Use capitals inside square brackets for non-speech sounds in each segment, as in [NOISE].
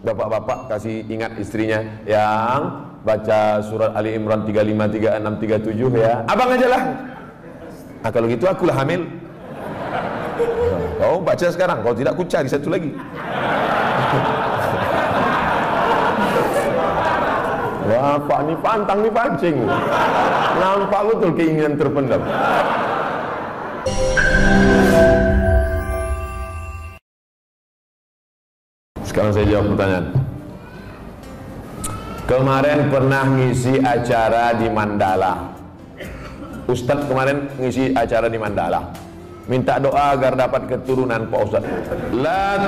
Bapak-bapak kasih ingat istrinya yang baca surat Ali Imran 35, 36, 37 ya. Abang aja lah. Nah, kalau gitu akulah hamil. Kau baca sekarang, kalau tidak aku cari satu lagi. Wah, Pak ni pantang ni pancing. Nampak betul keinginan terpendam. Sekarang saya jawab pertanyaan. Kemarin pernah ngisi acara di Mandala. Ustadz kemarin ngisi acara di Mandala. Minta doa agar dapat keturunan Pak Ustadz. La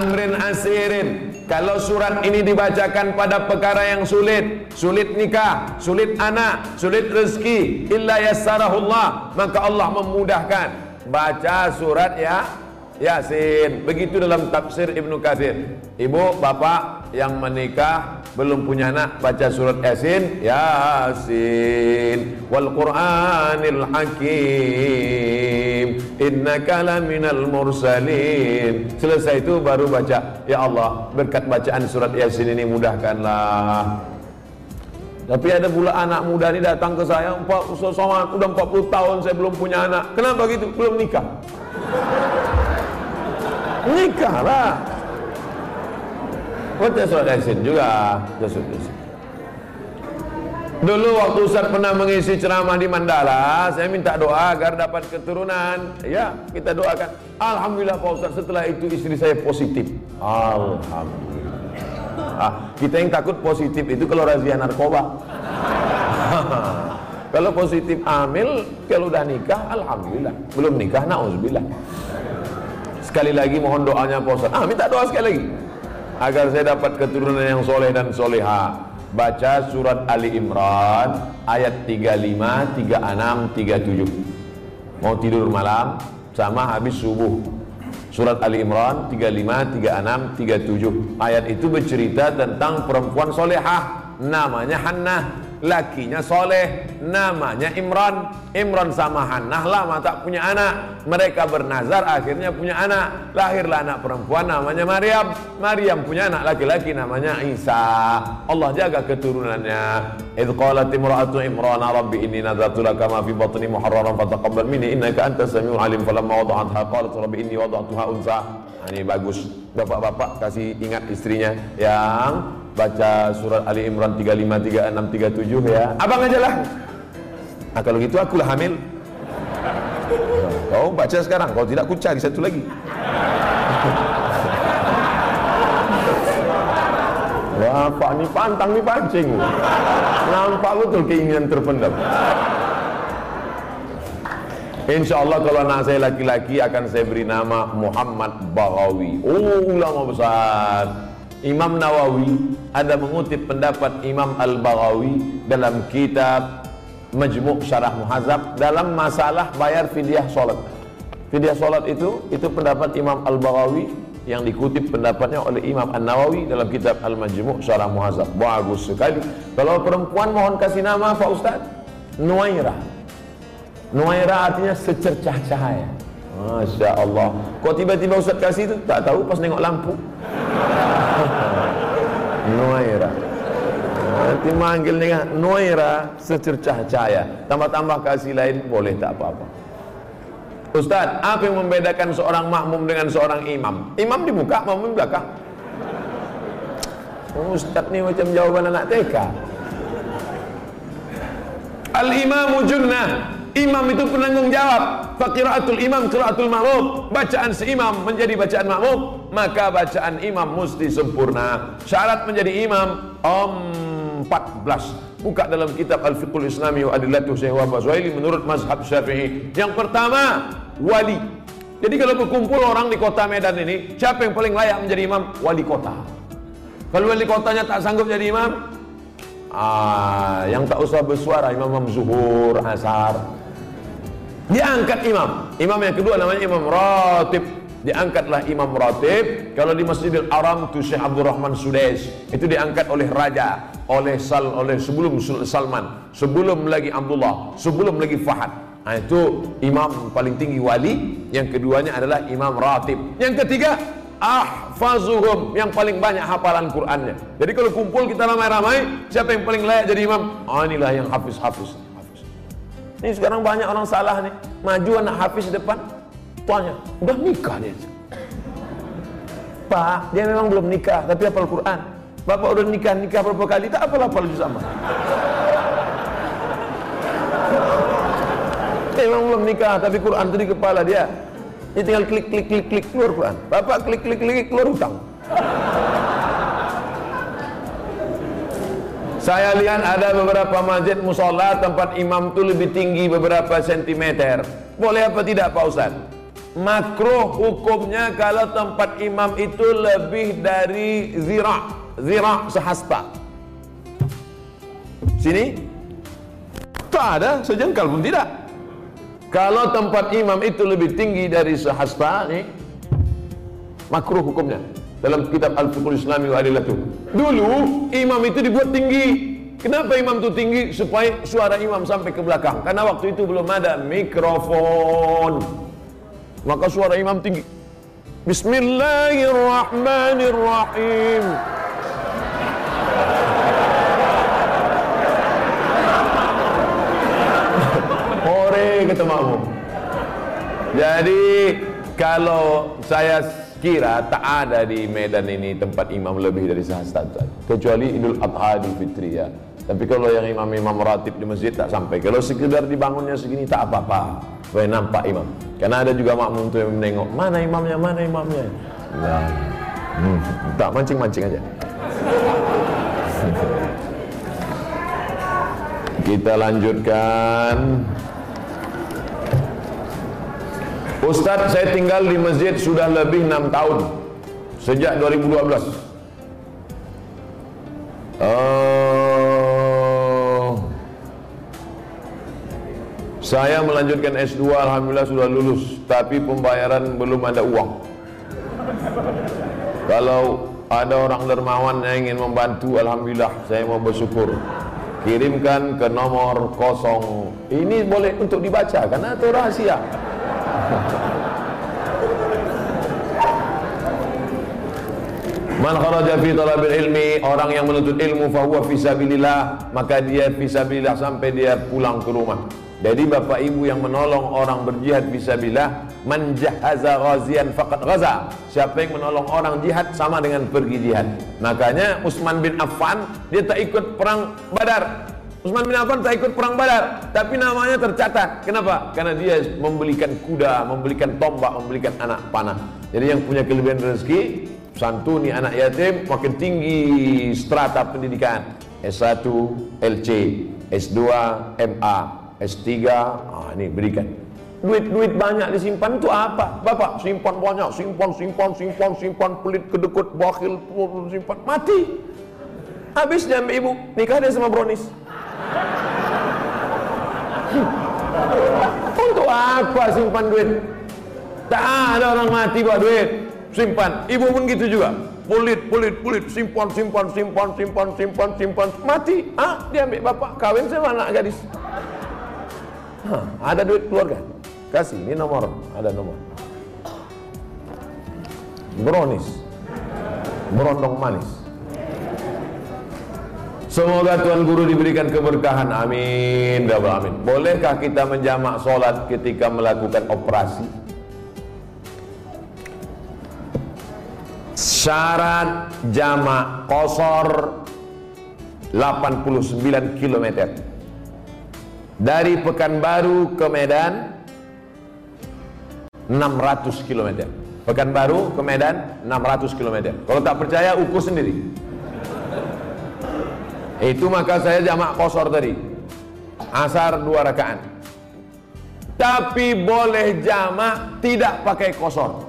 amrin asirin. Kalau surat ini dibacakan pada perkara yang sulit, sulit nikah, sulit anak, sulit rezeki, illa yassarahullah, maka Allah memudahkan. Baca surat ya Yasin. Begitu dalam tafsir Ibnu Katsir. Ibu, bapak yang menikah belum punya anak baca surat Yasin, Yasin wal Qur'anil Hakim. Innaka laminal mursalin. Selesai itu baru baca, ya Allah, berkat bacaan surat Yasin ini mudahkanlah tapi ada pula anak muda ni datang ke saya, Pak Ustaz Somad, udah 40 tahun saya belum punya anak. Kenapa gitu? Belum nikah. Nikahlah. Baca surat Yasin juga. Surat Yasin. Dulu waktu Ustaz pernah mengisi ceramah di Mandala, saya minta doa agar dapat keturunan. Ya, kita doakan. Alhamdulillah Pak Ustaz, setelah itu istri saya positif. Alhamdulillah. Ah, kita yang takut positif itu kalau razia narkoba. [LAUGHS] kalau positif hamil, kalau udah nikah, alhamdulillah. Belum nikah, nauzubillah. Sekali lagi mohon doanya Pak Ustaz. Ah, minta doa sekali lagi. Agar saya dapat keturunan yang soleh dan soleha. Baca surat Ali Imran ayat 35, 36, 37. Mau tidur malam sama habis subuh. Surat Ali Imran 35, 36, 37. Ayat itu bercerita tentang perempuan solehah namanya Hannah lakinya soleh namanya Imran. Imran sama Hannah lama tak punya anak. Mereka bernazar akhirnya punya anak. Lahirlah anak perempuan namanya Maryam. Maryam punya anak laki-laki namanya Isa. Allah jaga keturunannya. Idh qalat imra'atu Imran rabbi inni nadratu laka ma fi batni muharraran fataqabbal minni innaka antas samiul alim. Falamma wada'atha qalat rabbi inni wada'tuha unsa. Ini bagus. Bapak-bapak kasih ingat istrinya yang baca surat Ali Imran 35, 36, 37 ya. Abang aja lah. Nah kalau gitu akulah hamil. Kau baca sekarang, kalau tidak aku cari satu lagi. Wah, Pak ni pantang ni pancing. Nampak betul keinginan terpendam. Insya Allah kalau anak saya laki-laki akan saya beri nama Muhammad Baghawi. Oh, ulama besar. Imam Nawawi ada mengutip pendapat Imam Al-Baghawi dalam kitab Majmu' Syarah Muhazab dalam masalah bayar fidyah solat. Fidyah solat itu itu pendapat Imam Al-Baghawi yang dikutip pendapatnya oleh Imam An-Nawawi dalam kitab Al-Majmu' Syarah Muhazab. Bagus sekali. Kalau perempuan mohon kasih nama Pak Ustaz Nuaira. Nuaira artinya secercah cahaya. Masya Allah. Kok tiba-tiba Ustaz kasih itu? Tak tahu pas nengok lampu. Nuaira. Nanti manggil dengan Nuaira secercah cahaya. Tambah-tambah kasih lain boleh tak apa-apa. Ustaz, apa yang membedakan seorang makmum dengan seorang imam? Imam di muka, makmum di belakang. Ustaz ni macam jawaban anak TK. Al-imamu junnah. Imam itu penanggung jawab. Fakiraatul imam qiraatul makmum. Bacaan seimam menjadi bacaan makmum, maka bacaan imam mesti sempurna. Syarat menjadi imam om 14. Buka dalam kitab Al-Fiqhul Islami wa Adillatuh Syekh Zuhaili menurut mazhab Syafi'i. Yang pertama, wali. Jadi kalau berkumpul orang di kota Medan ini, siapa yang paling layak menjadi imam? Wali kota. Kalau wali kotanya tak sanggup jadi imam, ah, yang tak usah bersuara Imam Imam Zuhur, Asar, Diangkat imam. Imam yang kedua namanya imam ratib. Diangkatlah imam ratib. Kalau di Masjidil Haram itu Syekh Abdul Rahman Sudais. Itu diangkat oleh raja, oleh Sal, oleh sebelum Salman, sebelum lagi Abdullah, sebelum lagi Fahad. Nah, itu imam paling tinggi wali. Yang keduanya adalah imam ratib. Yang ketiga ahfazuhum yang paling banyak hafalan Qur'annya. Jadi kalau kumpul kita ramai-ramai, siapa yang paling layak jadi imam? Oh, inilah yang hafiz-hafiz. Ini sekarang banyak orang salah nih. Maju anak di depan, tuanya udah nikah dia. Pak, dia memang belum nikah, tapi hafal Quran. Bapak udah nikah, nikah berapa kali, tak apa-apa lagi sama. Memang belum nikah, tapi Quran itu di kepala dia. Dia tinggal klik klik klik klik keluar Quran. Bapak klik klik klik keluar hutang. Saya lihat ada beberapa masjid musola tempat imam itu lebih tinggi beberapa sentimeter. Boleh apa tidak Pak Ustaz? Makruh hukumnya kalau tempat imam itu lebih dari zira, zira sehasta. Sini? Tak ada, sejengkal pun tidak. Kalau tempat imam itu lebih tinggi dari sehasta nih, makruh hukumnya. Dalam kitab Al-Fiqhul Islami wa Adilatu. Dulu imam itu dibuat tinggi. Kenapa imam itu tinggi? Supaya suara imam sampai ke belakang. Karena waktu itu belum ada mikrofon. Maka suara imam tinggi. Bismillahirrahmanirrahim. kata makmum. Jadi kalau saya kira tak ada di Medan ini tempat imam lebih dari sehasta kecuali Idul Adha di Fitri ya. Tapi kalau yang imam-imam ratib di masjid tak sampai. Kalau sekedar dibangunnya segini tak apa-apa. Supaya nampak imam. Karena ada juga makmum tuh yang menengok mana imamnya, mana imamnya. Nah, hmm, tak mancing-mancing aja. [LAUGHS] Kita lanjutkan. Ustaz saya tinggal di masjid sudah lebih 6 tahun. Sejak 2012 uh, Saya melanjutkan S2 Alhamdulillah sudah lulus. Tapi pembayaran belum ada uang. Kalau ada orang dermawan yang ingin membantu Alhamdulillah saya mau bersyukur. Kirimkan ke nomor kosong. Ini boleh untuk dibaca karena itu rahasia Man kharaja fi talabil ilmi orang yang menuntut ilmu fahuwa fisabilillah maka dia fisabilillah sampai dia pulang ke rumah. Jadi bapak ibu yang menolong orang berjihad fisabilillah man jahaza ghazian faqad ghaza. Siapa yang menolong orang jihad sama dengan pergi jihad. Makanya Utsman bin Affan dia tak ikut perang Badar. Utsman bin Affan tak ikut perang Badar, tapi namanya tercatat. Kenapa? Karena dia membelikan kuda, membelikan tombak, membelikan anak panah. Jadi yang punya kelebihan rezeki santuni anak yatim makin tinggi strata pendidikan S1, LC, S2, MA, S3 ah, ini berikan duit-duit banyak disimpan itu apa? Bapak simpan banyak, simpan, simpan, simpan, simpan, pelit, kedekut, bakil, simpan, mati habis ambil ibu, nikah dia sama bronis untuk apa simpan duit? tak ada orang mati buat duit simpan. Ibu pun gitu juga. Pulit, pulit, pulit, simpan, simpan, simpan, simpan, simpan, simpan, mati. Ah, dia ambil bapak kawin sama anak gadis. Hah, ada duit keluarga. Kasih, ini nomor, ada nomor. Bronis. Berondong manis. Semoga Tuhan Guru diberikan keberkahan. Amin. Amin. Bolehkah kita menjamak sholat ketika melakukan operasi? Syarat jamak kosor 89 km Dari Pekanbaru ke Medan 600 km Pekanbaru ke Medan 600 km Kalau tak percaya ukur sendiri Itu maka saya jamak kosor tadi Asar dua rakaat Tapi boleh jamak tidak pakai kosor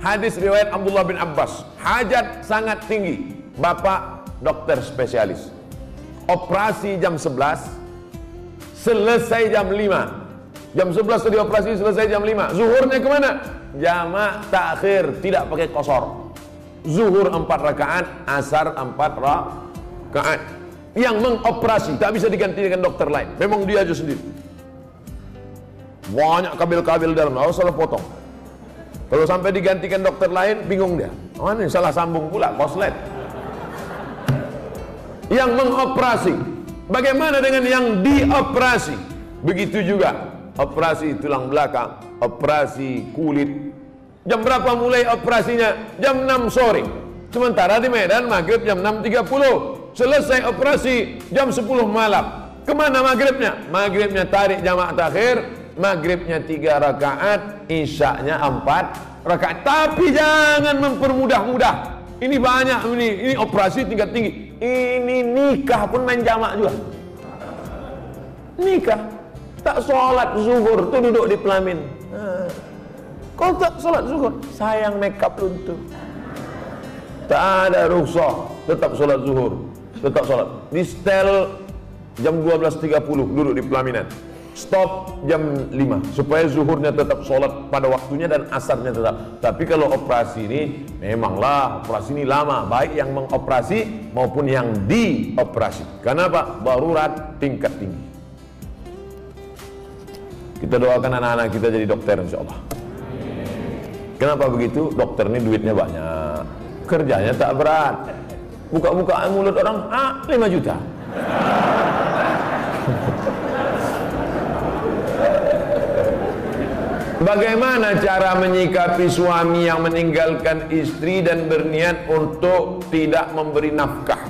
Hadis riwayat Abdullah bin Abbas. Hajat sangat tinggi. Bapak dokter spesialis. Operasi jam 11. Selesai jam 5. Jam 11 tadi operasi selesai jam 5. Zuhurnya ke mana? Jamak takhir. Tidak pakai kosor. Zuhur 4 rakaat. Asar 4 rakaat. Yang mengoperasi. Tak bisa diganti dengan dokter lain. Memang dia aja sendiri. Banyak kabel-kabel dalam. Harus salah potong. Kalau sampai digantikan dokter lain, bingung dia. Oh ini salah sambung pula, koslet. Yang mengoperasi. Bagaimana dengan yang dioperasi? Begitu juga. Operasi tulang belakang, operasi kulit. Jam berapa mulai operasinya? Jam 6 sore. Sementara di Medan maghrib jam 6.30. Selesai operasi jam 10 malam. Ke mana maghribnya? Maghribnya tarik jamaah takhir, maghribnya tiga rakaat, isyaknya empat rakaat. Tapi jangan mempermudah-mudah. Ini banyak ini, ini operasi tingkat tinggi. Ini nikah pun main jamak juga. Nikah, tak sholat zuhur tuh duduk di pelamin. Kau tak sholat zuhur, sayang makeup luntur. Tak ada rukhsah, tetap sholat zuhur, tetap sholat. Di setel jam 12.30 duduk di pelaminan. Stop jam 5 supaya zuhurnya tetap sholat pada waktunya dan asarnya tetap. Tapi kalau operasi ini memanglah operasi ini lama. Baik yang mengoperasi maupun yang dioperasi. Karena apa? barurat tingkat tinggi. Kita doakan anak-anak kita jadi dokter insya Allah kenapa begitu? dokter ini duitnya banyak. Kerjanya tak berat buka-bukaan mulut orang ah 5 juta Bagaimana cara menyikapi suami yang meninggalkan istri dan berniat untuk tidak memberi nafkah?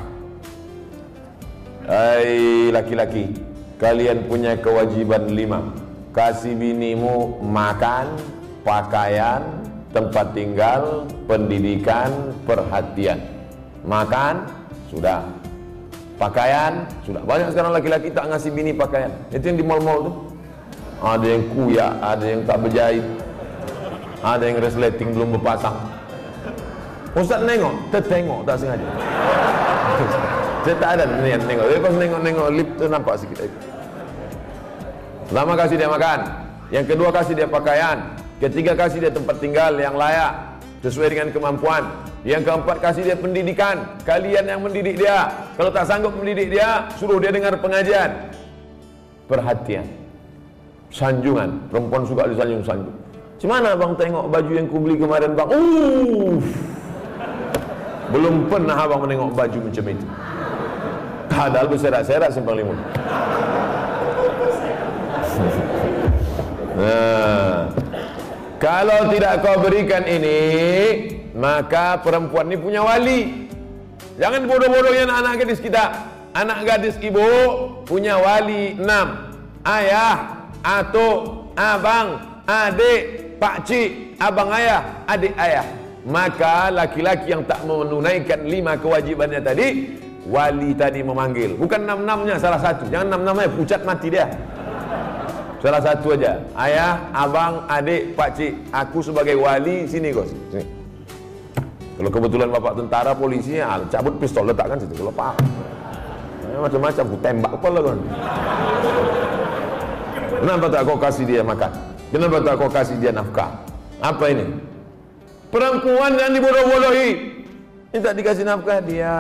Hai laki-laki, kalian punya kewajiban lima. Kasih binimu makan, pakaian, tempat tinggal, pendidikan, perhatian. Makan, sudah. Pakaian, sudah. Banyak sekarang laki-laki tak ngasih bini pakaian. Itu yang di mall-mall tuh ada yang kuyak, ada yang tak berjahit. Ada yang resleting belum berpasang. Ustaz nengok, tertengok tak sengaja? [LAUGHS] Saya tak ada niat nengok. Tapi pas nengok-nengok lip tu nampak sikit pertama kasih dia makan. Yang kedua kasih dia pakaian. Ketiga kasih dia tempat tinggal yang layak. Sesuai dengan kemampuan yang keempat kasih dia pendidikan. Kalian yang mendidik dia. Kalau tak sanggup mendidik dia suruh dia dengar pengajian. Perhatian. Sanjungan. Perempuan suka disanjung sanjung Gimana bang tengok baju yang ku beli kemarin bang? Uh belum pernah abang menengok baju macam itu. Padahal berserak-serak simpang limun [LAUGHS] nah. Kalau tidak kau berikan ini maka perempuan ini punya wali jangan bodoh-bodohnya anak-anak gadis kita anak gadis ibu punya wali enam ayah atuk, abang, adik, pakcik, abang ayah, adik ayah. Maka laki-laki yang tak menunaikan lima kewajibannya tadi, wali tadi memanggil. Bukan enam-enamnya, salah satu. Jangan enam-enamnya, pucat mati dia. Salah satu aja. Ayah, abang, adik, pakcik. Aku sebagai wali, sini kau. Sini. Kalau kebetulan bapak tentara, polisi, ya, cabut pistol letakkan situ. Kalau pak, macam-macam, aku tembak kepala kau. Kenapa tak kau kasih dia makan? Kenapa tak kau kasih dia nafkah? Apa ini? Perempuan yang dibodoh-bodohi. Ini tak dikasih nafkah, dia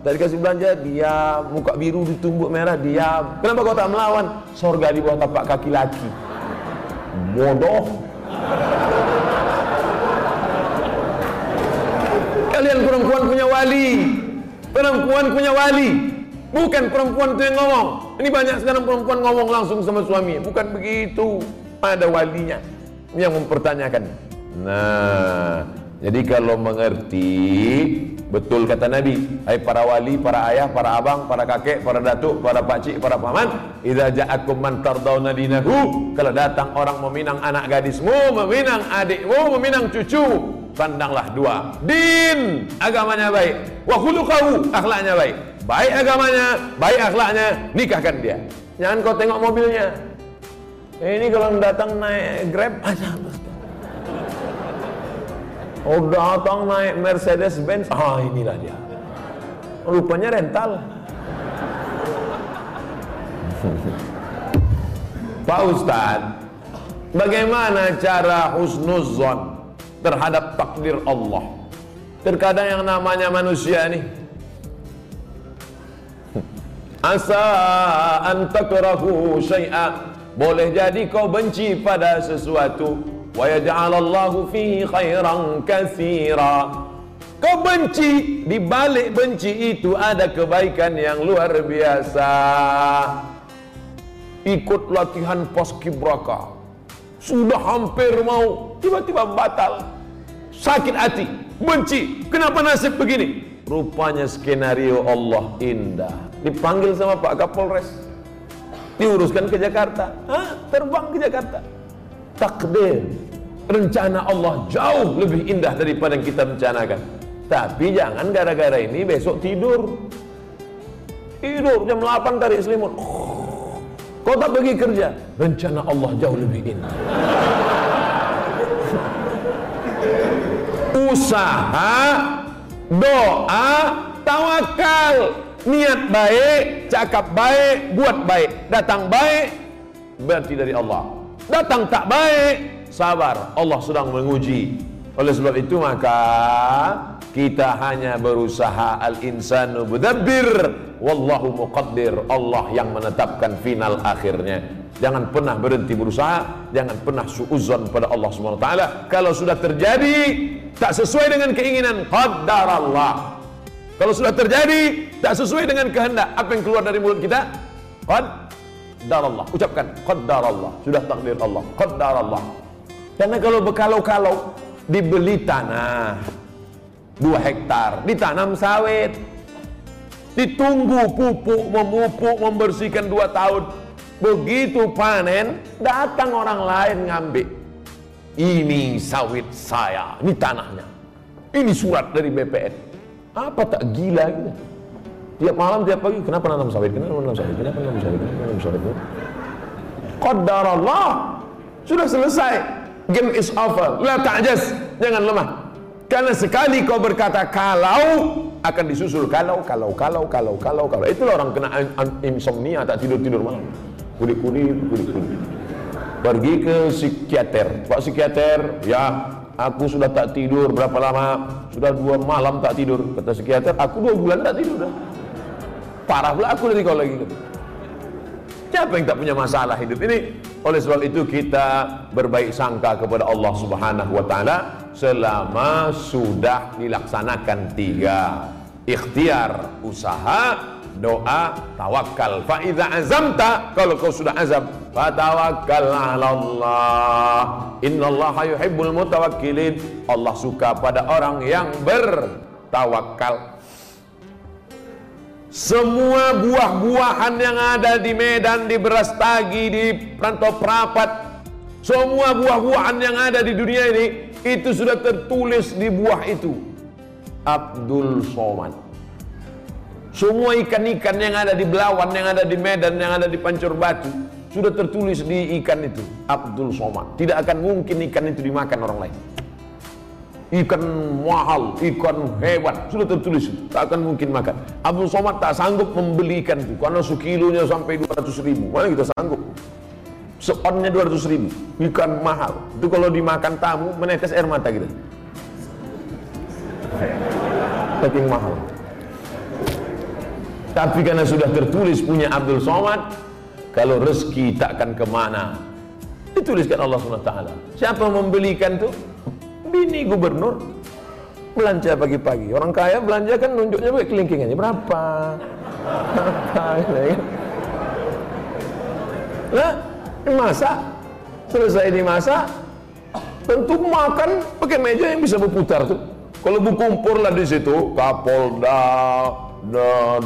Tak dikasih belanja, dia Muka biru ditumbuk merah, dia Kenapa kau tak melawan? Sorga di bawah tapak kaki laki. Bodoh. Kalian perempuan punya wali. Perempuan punya wali. Bukan perempuan itu yang ngomong. Ini banyak sekarang perempuan ngomong langsung sama suami. Bukan begitu. Ada walinya yang mempertanyakan. Nah, jadi kalau mengerti betul kata Nabi, hai para wali, para ayah, para abang, para kakek, para datuk, para pakcik, para paman, idza ja'akum man tardawna dinahu, kalau datang orang meminang anak gadismu, meminang adikmu, meminang cucu, pandanglah dua. Din, agamanya baik. Wa khuluquhu, akhlaknya baik. Baik agamanya, baik akhlaknya, nikahkan dia. Jangan kau tengok mobilnya. Ini kalau datang naik Grab [LAUGHS] aja. Oh datang naik Mercedes Benz, ah inilah dia. Rupanya rental. [LAUGHS] Pak Ustadz, bagaimana cara husnuzon terhadap takdir Allah? Terkadang yang namanya manusia nih [LAUGHS] Asa an syai'a Boleh jadi kau benci pada sesuatu wa yaj'alallahu fihi khairan katsira. Kebenci di balik benci itu ada kebaikan yang luar biasa. Ikut latihan paskibraka. Sudah hampir mau tiba-tiba batal. Sakit hati, benci. Kenapa nasib begini? Rupanya skenario Allah indah. Dipanggil sama Pak Kapolres. Diuruskan ke Jakarta. Hah? Terbang ke Jakarta. Takdir. Rencana Allah jauh lebih indah daripada yang kita rencanakan. Tapi jangan gara-gara ini besok tidur. Tidur jam 8 tarik selimut. Kau tak pergi kerja. Rencana Allah jauh lebih indah. Usaha, doa, tawakal. Niat baik, cakap baik, buat baik. Datang baik, berarti dari Allah. Datang tak baik, sabar. Allah sedang menguji. Oleh sebab itu maka kita hanya berusaha al-insanu mudabbir wallahu muqaddir. Allah yang menetapkan final akhirnya. Jangan pernah berhenti berusaha, jangan pernah suuzon pada Allah Subhanahu wa taala. Kalau sudah terjadi tak sesuai dengan keinginan, qaddarallah. Kalau sudah terjadi tak sesuai dengan kehendak, apa yang keluar dari mulut kita? Qaddarallah. Ucapkan qaddarallah. Sudah takdir Allah. Qaddarallah. Karena kalau berkalau-kalau dibeli tanah dua hektar ditanam sawit ditunggu pupuk memupuk membersihkan dua tahun begitu panen datang orang lain ngambil ini sawit saya ini tanahnya. Ini surat dari BPN apa tak gila gitu tiap malam tiap pagi kenapa nanam sawit? Kenapa nanam sawit? Kenapa nanam sawit? Kenapa nanam sawit? Qadar Allah sudah selesai. Game is over. La ta'jaz. Jangan lemah. Karena sekali kau berkata kalau akan disusul kalau kalau kalau kalau kalau kalau. Itulah orang kena insomnia tak tidur tidur malam. Kulit kulit kulit kulit. Pergi ke psikiater. Pak psikiater, ya aku sudah tak tidur berapa lama? Sudah dua malam tak tidur. Kata psikiater, aku dua bulan tak tidur dah. Parah pula aku dari kau lagi. Siapa yang tak punya masalah hidup ini? Oleh sebab itu kita berbaik sangka kepada Allah Subhanahu wa taala selama sudah dilaksanakan tiga ikhtiar usaha doa tawakal fa idza azamta kalau kau sudah azam tawakkal 'ala Allah innallaha yuhibbul mutawakkilin Allah suka pada orang yang bertawakal semua buah-buahan yang ada di Medan, di Berastagi, di Rantau Prapat, semua buah-buahan yang ada di dunia ini itu sudah tertulis di buah itu. Abdul Somad. Semua ikan-ikan yang ada di Belawan, yang ada di Medan, yang ada di Pancur Batu sudah tertulis di ikan itu Abdul Somad. Tidak akan mungkin ikan itu dimakan orang lain ikan mahal, ikan hebat sudah tertulis itu, tak akan mungkin makan. Abdul Somad tak sanggup membeli ikan itu karena sekilonya sampai 200 ribu. Mana kita sanggup? Seonnya 200 ribu, ikan mahal. Itu kalau dimakan tamu menetes air mata kita. Saking mahal. Tapi karena sudah tertulis punya Abdul Somad, kalau rezeki takkan ke mana. Dituliskan Allah SWT. Siapa membelikan itu? Bini gubernur belanja pagi-pagi. Orang kaya belanja kan nunjuknya pakai kelingkingannya berapa? Berapa? Ya? Nah, dimasak. Selesai dimasak, tentu makan pakai meja yang bisa berputar tuh. Kalau berkumpul lah di situ, Kapolda,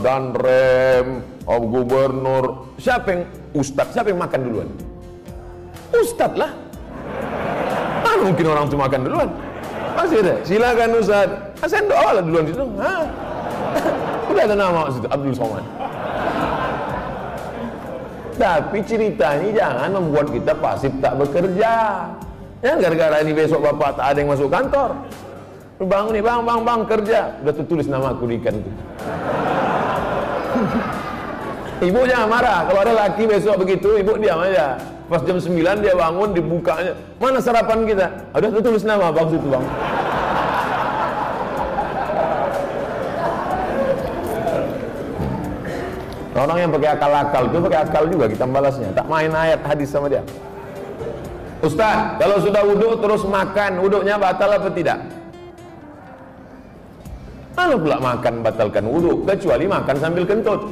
dan rem, gubernur, siapa yang ustadz, siapa yang makan duluan? Ustadz lah mungkin orang itu makan duluan. Masih ada. Silakan Ustaz ah, doa lah duluan situ. Hah? [LAUGHS] udah ada nama situ Abdul Somad. Tapi cerita ini jangan membuat kita pasif tak bekerja. Ya gara-gara ini besok bapak tak ada yang masuk kantor. Bang nih bang bang bang kerja. Udah tertulis nama aku di ikan itu [LAUGHS] ibu jangan marah kalau ada laki besok begitu ibu diam aja Pas jam 9 dia bangun dibukanya. Mana sarapan kita? Ada tulis nama bang situ bang. Orang yang pakai akal-akal itu pakai akal juga kita balasnya. Tak main ayat hadis sama dia. Ustaz, kalau sudah wudhu terus makan, wudhunya batal apa tidak? Kalau pula makan batalkan wudhu, kecuali makan sambil kentut.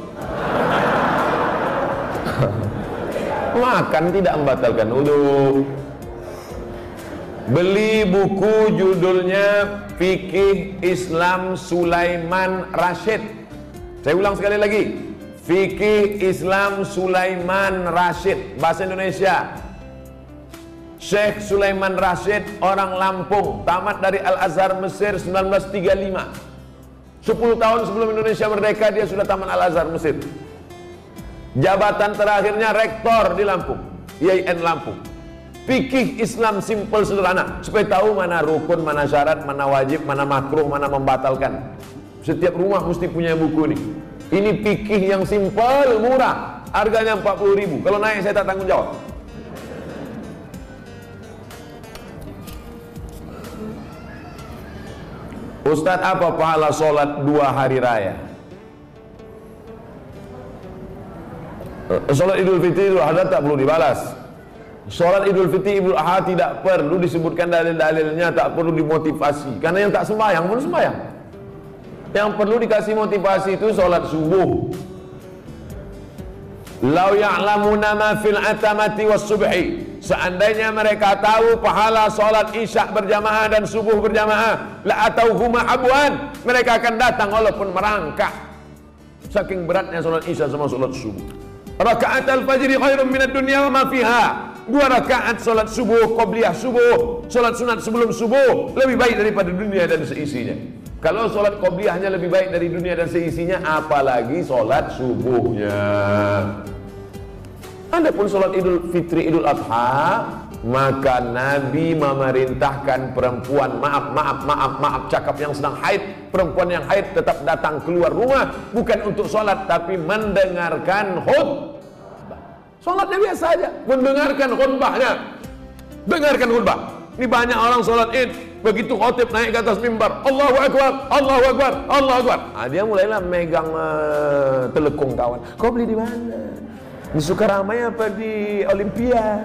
Makan tidak membatalkan wudhu. Beli buku judulnya Fikih Islam Sulaiman Rashid. Saya ulang sekali lagi. Fikih Islam Sulaiman Rashid bahasa Indonesia. Syekh Sulaiman Rashid orang Lampung, tamat dari Al-Azhar Mesir 1935. 10 tahun sebelum Indonesia merdeka dia sudah tamat Al-Azhar Mesir. Jabatan terakhirnya rektor di Lampung, IAIN Lampung. Fikih Islam simple sederhana supaya tahu mana rukun, mana syarat, mana wajib, mana makruh, mana membatalkan. Setiap rumah mesti punya buku ini. Ini fikih yang simple, murah. Harganya 40 ribu. Kalau naik saya tak tanggung jawab. Ustadz apa pahala sholat dua hari raya? Sholat idul fitri idul adha tak perlu dibalas. Sholat idul fitri idul adha tidak perlu disebutkan dalil-dalilnya Tak perlu dimotivasi. Karena yang tak sembahyang pun sembahyang. Yang perlu dikasih motivasi itu sholat subuh. Lau ya'lamuna ma fil atamati was subhi. Seandainya mereka tahu pahala solat isya berjamaah dan subuh berjamaah, la atau huma abuan, mereka akan datang walaupun merangkak. Saking beratnya solat isya sama solat subuh. Rakaat al-fajri khairun minad dunya wa ma fiha. Dua rakaat solat subuh, qobliyah subuh, solat sunat sebelum subuh lebih baik daripada dunia dan seisinya. Kalau solat qobliyahnya lebih baik dari dunia dan seisinya, apalagi solat subuhnya. Adapun sholat idul fitri idul adha Maka Nabi memerintahkan perempuan Maaf, maaf, maaf, maaf Cakap yang sedang haid Perempuan yang haid tetap datang keluar rumah Bukan untuk sholat Tapi mendengarkan khutbah Sholatnya biasa aja Mendengarkan khutbahnya Dengarkan khutbah Ini banyak orang sholat id Begitu khotib naik ke atas mimbar Allahu Akbar, Allahu Akbar, Allahu Akbar nah, Dia mulailah megang uh, telekung kawan Kau beli di mana? Di Sukaramai apa di Olimpia?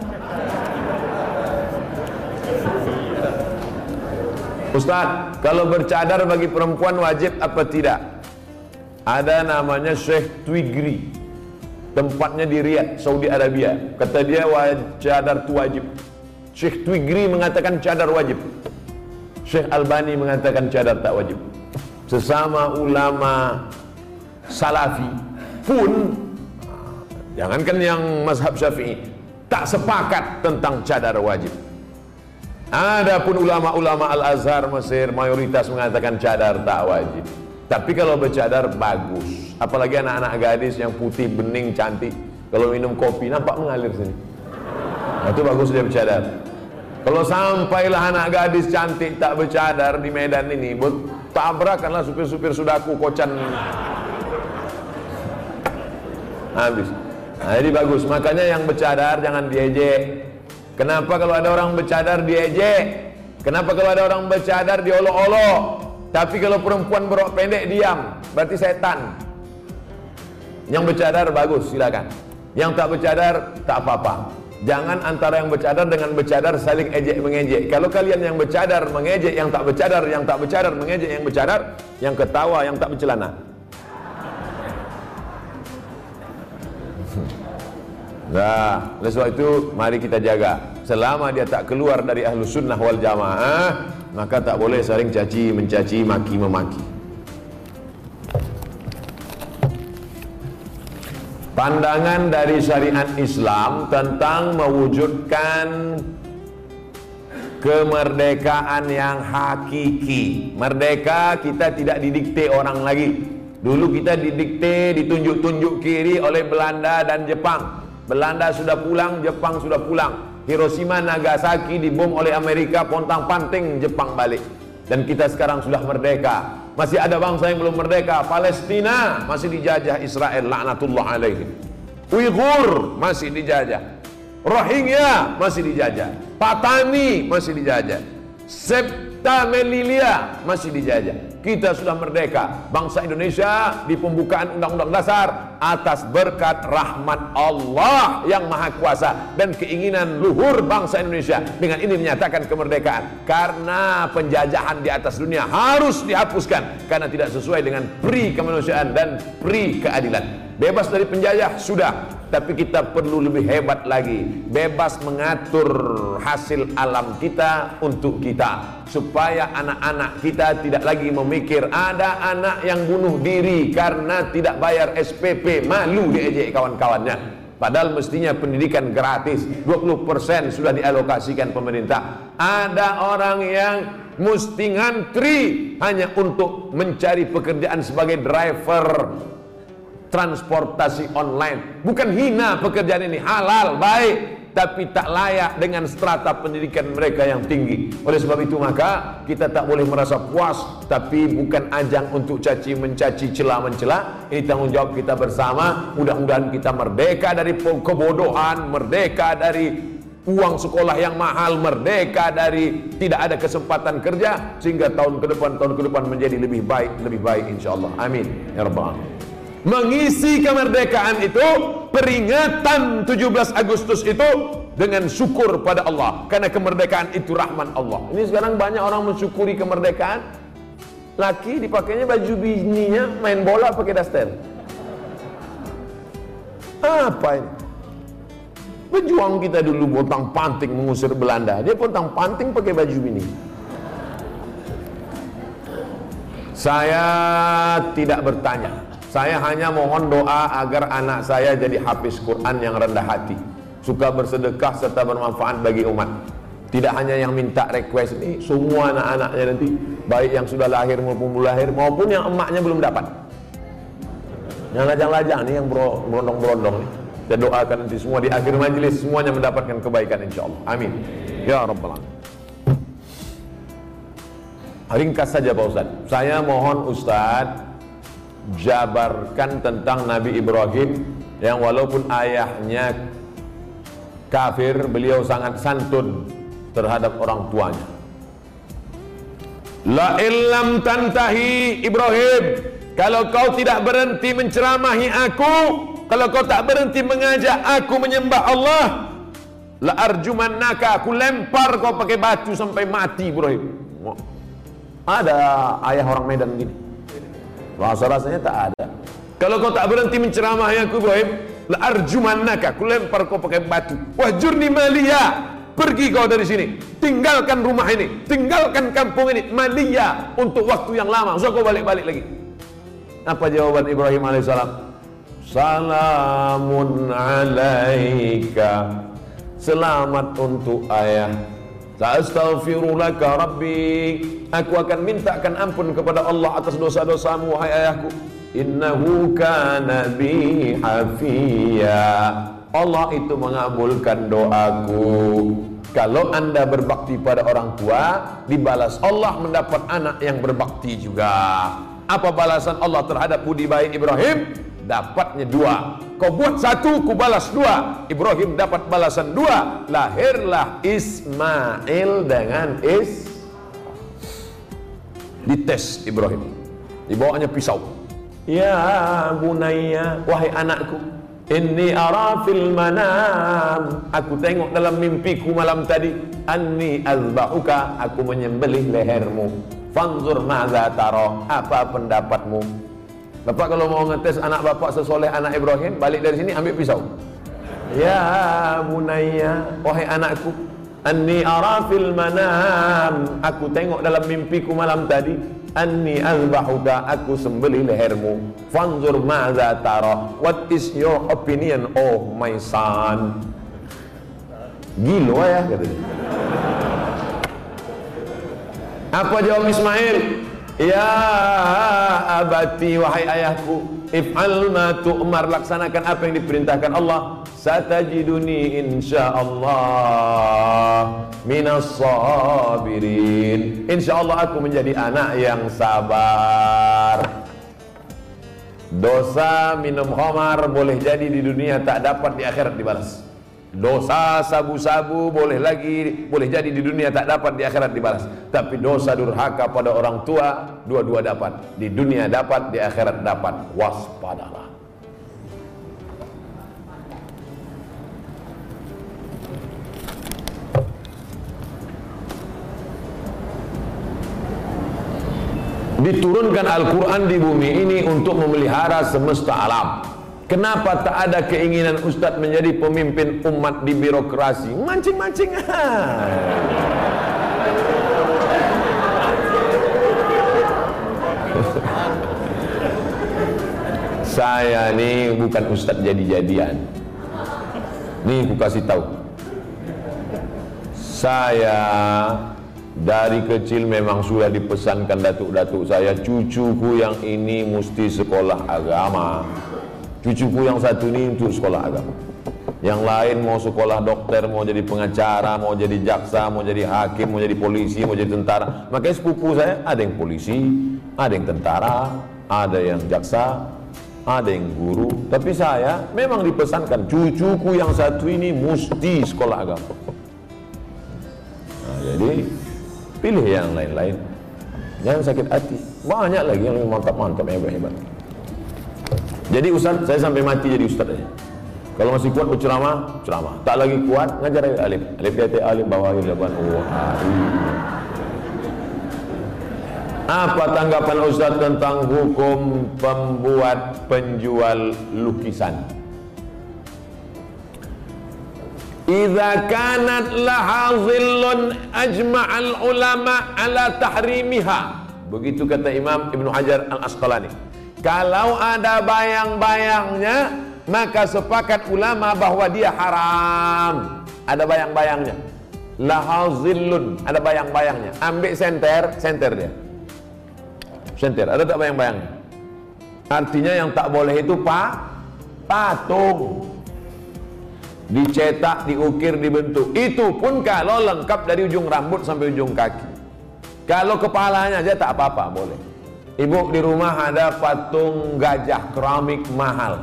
Ustaz, kalau bercadar bagi perempuan wajib apa tidak? Ada namanya Syekh Twigri. Tempatnya di Riyadh, Saudi Arabia. Kata dia cadar itu wajib. Syekh Twigri mengatakan cadar wajib. Syekh Albani mengatakan cadar tak wajib. Sesama ulama salafi pun Jangankan yang mazhab syafi'i Tak sepakat tentang cadar wajib Adapun ulama-ulama Al-Azhar Mesir mayoritas mengatakan cadar tak wajib Tapi kalau bercadar bagus Apalagi anak-anak gadis yang putih, bening, cantik Kalau minum kopi nampak mengalir sini nah, Itu bagus dia bercadar Kalau sampailah anak gadis cantik tak bercadar di Medan ini Tabrakanlah supir-supir sudaku kocan Habis Nah, jadi bagus. Makanya yang bercadar jangan diejek. Kenapa kalau ada orang bercadar diejek? Kenapa kalau ada orang bercadar diolok-olok? Tapi kalau perempuan berok pendek diam, berarti setan. Yang bercadar bagus, silakan. Yang tak bercadar tak apa-apa. Jangan antara yang bercadar dengan bercadar saling ejek mengejek. Kalau kalian yang bercadar mengejek yang tak bercadar, yang tak bercadar mengejek yang bercadar, yang ketawa yang tak bercelana. [LAUGHS] Nah, oleh sebab itu mari kita jaga. Selama dia tak keluar dari ahlu sunnah wal jamaah, maka tak boleh saling caci, mencaci, maki, memaki. Pandangan dari syariat Islam tentang mewujudkan kemerdekaan yang hakiki. Merdeka kita tidak didikte orang lagi. Dulu kita didikte, ditunjuk-tunjuk kiri oleh Belanda dan Jepang. Belanda sudah pulang, Jepang sudah pulang. Hiroshima, Nagasaki dibom oleh Amerika, pontang panting Jepang balik. Dan kita sekarang sudah merdeka. Masih ada bangsa yang belum merdeka. Palestina masih dijajah Israel, laknatullah alaihim. Uighur masih dijajah. Rohingya masih dijajah. Patani masih dijajah. Septa Melilia masih dijajah. Kita sudah merdeka. Bangsa Indonesia di pembukaan Undang-Undang Dasar atas berkat rahmat Allah yang Maha Kuasa dan keinginan luhur bangsa Indonesia. Dengan ini menyatakan kemerdekaan. Karena penjajahan di atas dunia harus dihapuskan karena tidak sesuai dengan pri kemanusiaan dan pri keadilan. Bebas dari penjajah sudah, tapi kita perlu lebih hebat lagi. Bebas mengatur hasil alam kita untuk kita supaya anak-anak kita tidak lagi memikir ada anak yang bunuh diri karena tidak bayar SPP, malu diejek kawan-kawannya. Padahal mestinya pendidikan gratis. 20% sudah dialokasikan pemerintah. Ada orang yang mesti ngantri hanya untuk mencari pekerjaan sebagai driver transportasi online. Bukan hina pekerjaan ini, halal, baik, tapi tak layak dengan strata pendidikan mereka yang tinggi. Oleh sebab itu maka kita tak boleh merasa puas, tapi bukan ajang untuk caci mencaci celah mencela. Ini tanggung jawab kita bersama. Mudah-mudahan kita merdeka dari kebodohan, merdeka dari uang sekolah yang mahal, merdeka dari tidak ada kesempatan kerja sehingga tahun ke depan tahun ke depan menjadi lebih baik, lebih baik insyaallah. Amin ya rabbal alamin mengisi kemerdekaan itu peringatan 17 Agustus itu dengan syukur pada Allah. Karena kemerdekaan itu rahman Allah. Ini sekarang banyak orang mensyukuri kemerdekaan. Laki dipakainya baju bininya main bola pakai daster. Apa ini? Pejuang kita dulu botang panting mengusir Belanda. Dia potang panting pakai baju bini. Saya tidak bertanya saya hanya mohon doa agar anak saya jadi hafiz Quran yang rendah hati Suka bersedekah serta bermanfaat bagi umat. Tidak hanya yang minta request ini Semua anak-anaknya nanti Baik yang sudah lahir maupun belum lahir Maupun yang emaknya belum dapat. Yang lajang-lajang nih yang berondong-berondong nih Saya doakan nanti semua di akhir majlis Semuanya mendapatkan kebaikan insya Allah Amin. Ya Rabbal Alamin. Ringkas saja Pak Ustaz. Saya mohon Ustaz jabarkan tentang Nabi Ibrahim yang walaupun ayahnya kafir, beliau sangat santun terhadap orang tuanya. La illam tantahi Ibrahim, kalau kau tidak berhenti menceramahi aku, kalau kau tak berhenti mengajak aku menyembah Allah, la arjumannaka, aku lempar kau pakai batu sampai mati Ibrahim. Ada ayah orang Medan gini. Rasa-rasanya tak ada. Kalau kau tak berhenti menceramahi aku Ibrahim, la arjumannaka, aku lempar kau pakai batu. Wahjurni malia. Pergi kau dari sini. Tinggalkan rumah ini, tinggalkan kampung ini, malia untuk waktu yang lama. Usah kau balik-balik lagi. Apa jawaban Ibrahim alaihissalam? Salamun alaika. Selamat untuk ayah. Sa'astaghfirulaka Rabbi. Aku akan mintakan ampun kepada Allah atas dosa-dosamu wahai ayahku. Innahu kana bi hafiya. Allah itu mengabulkan doaku. Kalau anda berbakti pada orang tua Dibalas Allah mendapat anak yang berbakti juga. Apa balasan Allah terhadap budi baik Ibrahim? Dapatnya dua Kau buat satu, ku balas dua. Ibrahim dapat balasan dua. Lahirlah Ismail dengan Is. Dites Ibrahim. Dibawanya pisau. Ya bunaya, wahai anakku. Inni arafil manam. Aku tengok dalam mimpiku malam tadi. Anni azbahuka. Aku menyembelih lehermu. Fanzur ma'za taro. Apa pendapatmu? Bapak kalau mau ngetes anak bapak sesoleh anak Ibrahim, balik dari sini ambil pisau. Ya bunaya, wahai anakku, anni arafil manam. Aku tengok dalam mimpiku malam tadi, anni azbahuka, aku sembeli lehermu. Fanzur ma'za tara. What is your opinion, oh my son? Gilo ya katanya. Apa jawab Ismail? Ya abati wahai ayahku If'al ma tu'mar Laksanakan apa yang diperintahkan Allah. Satajiduni insyaallah Minas sabirin. Insyaallah aku menjadi anak yang sabar. Dosa minum khamar boleh jadi di dunia tak dapat di akhirat dibalas Dosa sabu-sabu boleh lagi boleh jadi di dunia tak dapat di akhirat dibalas. Tapi dosa durhaka pada orang tua dua-dua dapat. Di dunia dapat, di akhirat dapat. Waspadalah. Diturunkan Al-Quran di bumi ini untuk memelihara semesta alam. Kenapa tak ada keinginan Ustadz menjadi pemimpin umat di birokrasi? Mancing-mancing. [LAUGHS] Saya ni bukan Ustadz jadi-jadian. Nih aku kasih tahu. Saya dari kecil memang sudah dipesankan datuk-datuk saya cucuku yang ini mesti sekolah agama Cucuku yang satu ini untuk sekolah agama. Yang lain mau sekolah dokter, mau jadi pengacara, mau jadi jaksa, mau jadi hakim, mau jadi polisi, mau jadi tentara. Makanya sepupu saya ada yang polisi, ada yang tentara, ada yang jaksa, ada yang guru. Tapi saya memang dipesankan cucuku yang satu ini mesti sekolah agama. Nah, jadi pilih yang lain-lain. Jangan sakit hati. Banyak lagi yang mantap-mantap hebat-hebat. Jadi Ustaz, saya sampai mati jadi Ustaz aja. Kalau masih kuat berceramah, ceramah. Tak lagi kuat, ngajar alif. Alif kata alif bawah lakukan oh, Apa tanggapan Ustaz tentang hukum pembuat penjual lukisan? Idza kanat laha dhillun ajma'al ulama ala tahrimiha. Begitu kata Imam Ibnu Hajar Al-Asqalani. Kalau ada bayang-bayangnya, maka sepakat ulama bahwa dia haram. Ada bayang-bayangnya. Lahazillun, ada bayang-bayangnya. Ambil senter, senter dia. Senter, ada tak bayang-bayangnya? Artinya yang tak boleh itu pak, patung. Dicetak, diukir, dibentuk. Itu pun kalau lengkap dari ujung rambut sampai ujung kaki. Kalau kepalanya aja tak apa-apa, boleh. Ibu di rumah ada patung gajah keramik mahal.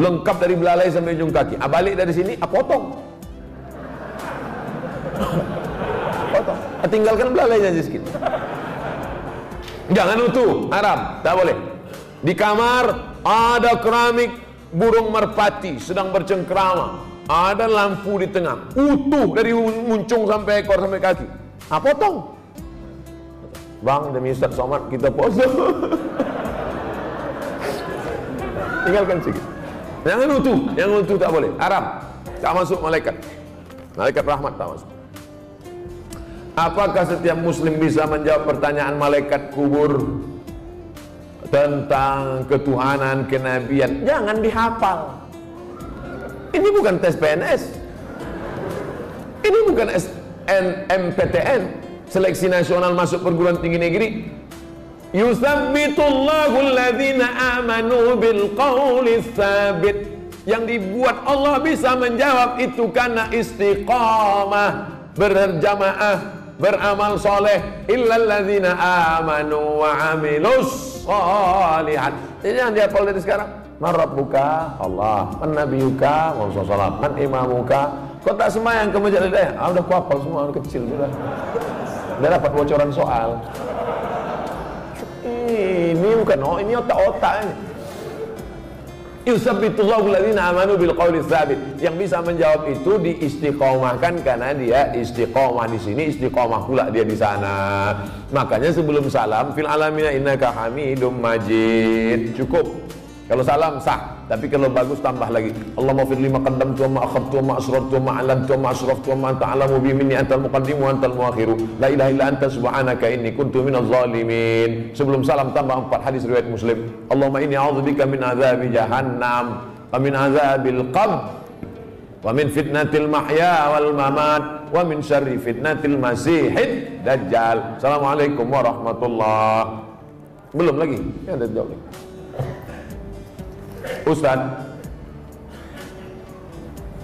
Lengkap dari belalai sampai ujung kaki. Ah, balik dari sini, ah, potong. [LAUGHS] potong. Ah, tinggalkan belalai aja sedikit. Jangan utuh, haram, tak boleh. Di kamar ada keramik burung merpati sedang bercengkrama. Ada lampu di tengah, utuh dari muncung sampai ekor sampai kaki. Ah, potong. Bang demi Ustaz Somad kita puasa. Tinggalkan sikit Jangan utuh, yang utuh tak boleh. Haram, tak masuk malaikat. Malaikat rahmat tak masuk. Apakah setiap muslim bisa menjawab pertanyaan malaikat kubur? Tentang ketuhanan, kenabian. Jangan dihafal. Ini bukan tes PNS Ini bukan SNMPTN seleksi nasional masuk perguruan tinggi negeri. Yusabbitullahu alladhina amanu bil tsabit yang dibuat Allah bisa menjawab itu karena istiqamah berjamaah beramal soleh. Illalladzina amanu wa amilus solihat. Jadi yang dia dari sekarang. Man Rabbuka Allah. Man Nabiyuka Muhammad Man Imamuka. Kau tak semayang ke masjid? Eh, ah, udah kuapal semua kecil sudah dia dapat bocoran soal. Ini bukan oh, ini otak-otak ini. Amanu. Yang bisa menjawab itu diistiqomahkan karena dia istiqomah di sini, istiqomah pula dia di sana. Makanya sebelum salam fil alamina innaka hamidum majid. Cukup. Kalau salam sah. Tapi kalau bagus tambah lagi. Allahumma fir lima qaddam tu ma akhadtu ma asrartu ma alantu ma asraftu ma anta alamu bi minni antal muqaddimu antal muakhiru. La ilaha illa anta subhanaka inni kuntu minaz zalimin. Sebelum salam tambah empat hadis riwayat Muslim. Allahumma inni a'udzubika min azabi jahannam wa min azabil qabr wa min fitnatil mahya wal mamat wa min syarri fitnatil masihid dajjal. Assalamualaikum warahmatullahi Belum lagi? Ya, ada jawab lagi. Ustaz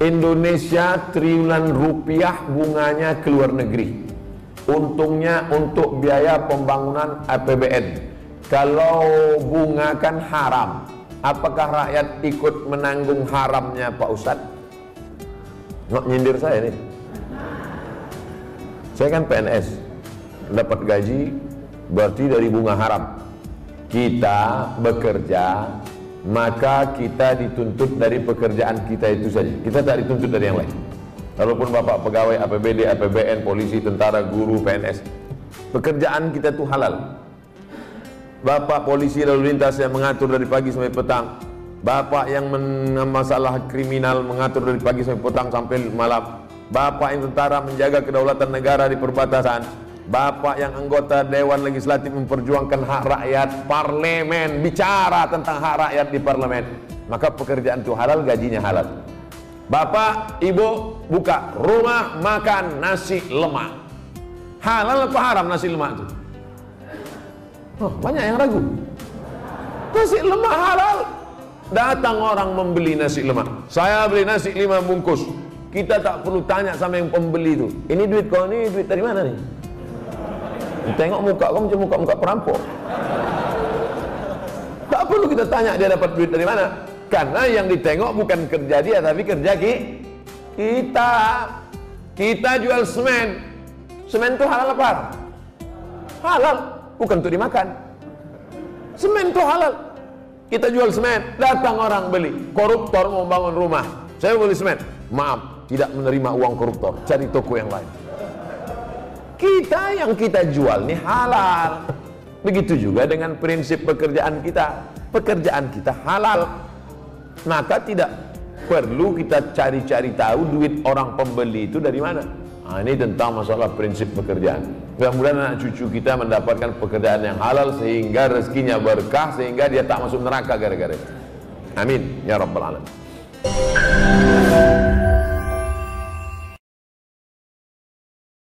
Indonesia triliunan rupiah bunganya ke luar negeri Untungnya untuk biaya pembangunan APBN Kalau bunga kan haram Apakah rakyat ikut menanggung haramnya Pak Ustaz? Nggak nyindir saya nih. Saya kan PNS, dapat gaji berarti dari bunga haram. Kita bekerja, maka kita dituntut dari pekerjaan kita itu saja. Kita tak dituntut dari yang lain. Walaupun Bapak pegawai APBD, APBN, polisi, tentara, guru, PNS, pekerjaan kita itu halal. Bapak polisi lalu lintas yang mengatur dari pagi sampai petang, Bapak yang masalah kriminal mengatur dari pagi sampai petang sampai malam, Bapak yang tentara menjaga kedaulatan negara di perbatasan, Bapak yang anggota Dewan Legislatif memperjuangkan hak rakyat, parlemen bicara tentang hak rakyat di parlemen, maka pekerjaan itu halal, gajinya halal. Bapak, ibu buka rumah makan nasi lemak. Halal apa haram nasi lemak itu? Oh, banyak yang ragu. Nasi lemak halal. Datang orang membeli nasi lemak. Saya beli nasi lima bungkus. Kita tak perlu tanya sama yang pembeli itu. Ini duit kau ini duit dari mana nih? Tengok muka kau macam muka-muka perampok. Tak perlu kita tanya dia dapat duit dari mana. Karena yang ditengok bukan kerja dia tapi kerja ki kita. Kita jual semen. Semen itu halal apa? Halal, bukan untuk dimakan. Semen itu halal. Kita jual semen, datang orang beli. Koruptor mau bangun rumah. Saya beli semen. Maaf, tidak menerima uang koruptor. Cari toko yang lain. Kita yang kita jual nih halal. Begitu juga dengan prinsip pekerjaan kita. Pekerjaan kita halal. Maka tidak perlu kita cari-cari tahu duit orang pembeli itu dari mana. Nah, ini tentang masalah prinsip pekerjaan. Mudah-mudahan anak cucu kita mendapatkan pekerjaan yang halal sehingga rezekinya berkah sehingga dia tak masuk neraka gara-gara. Amin ya rabbal alamin.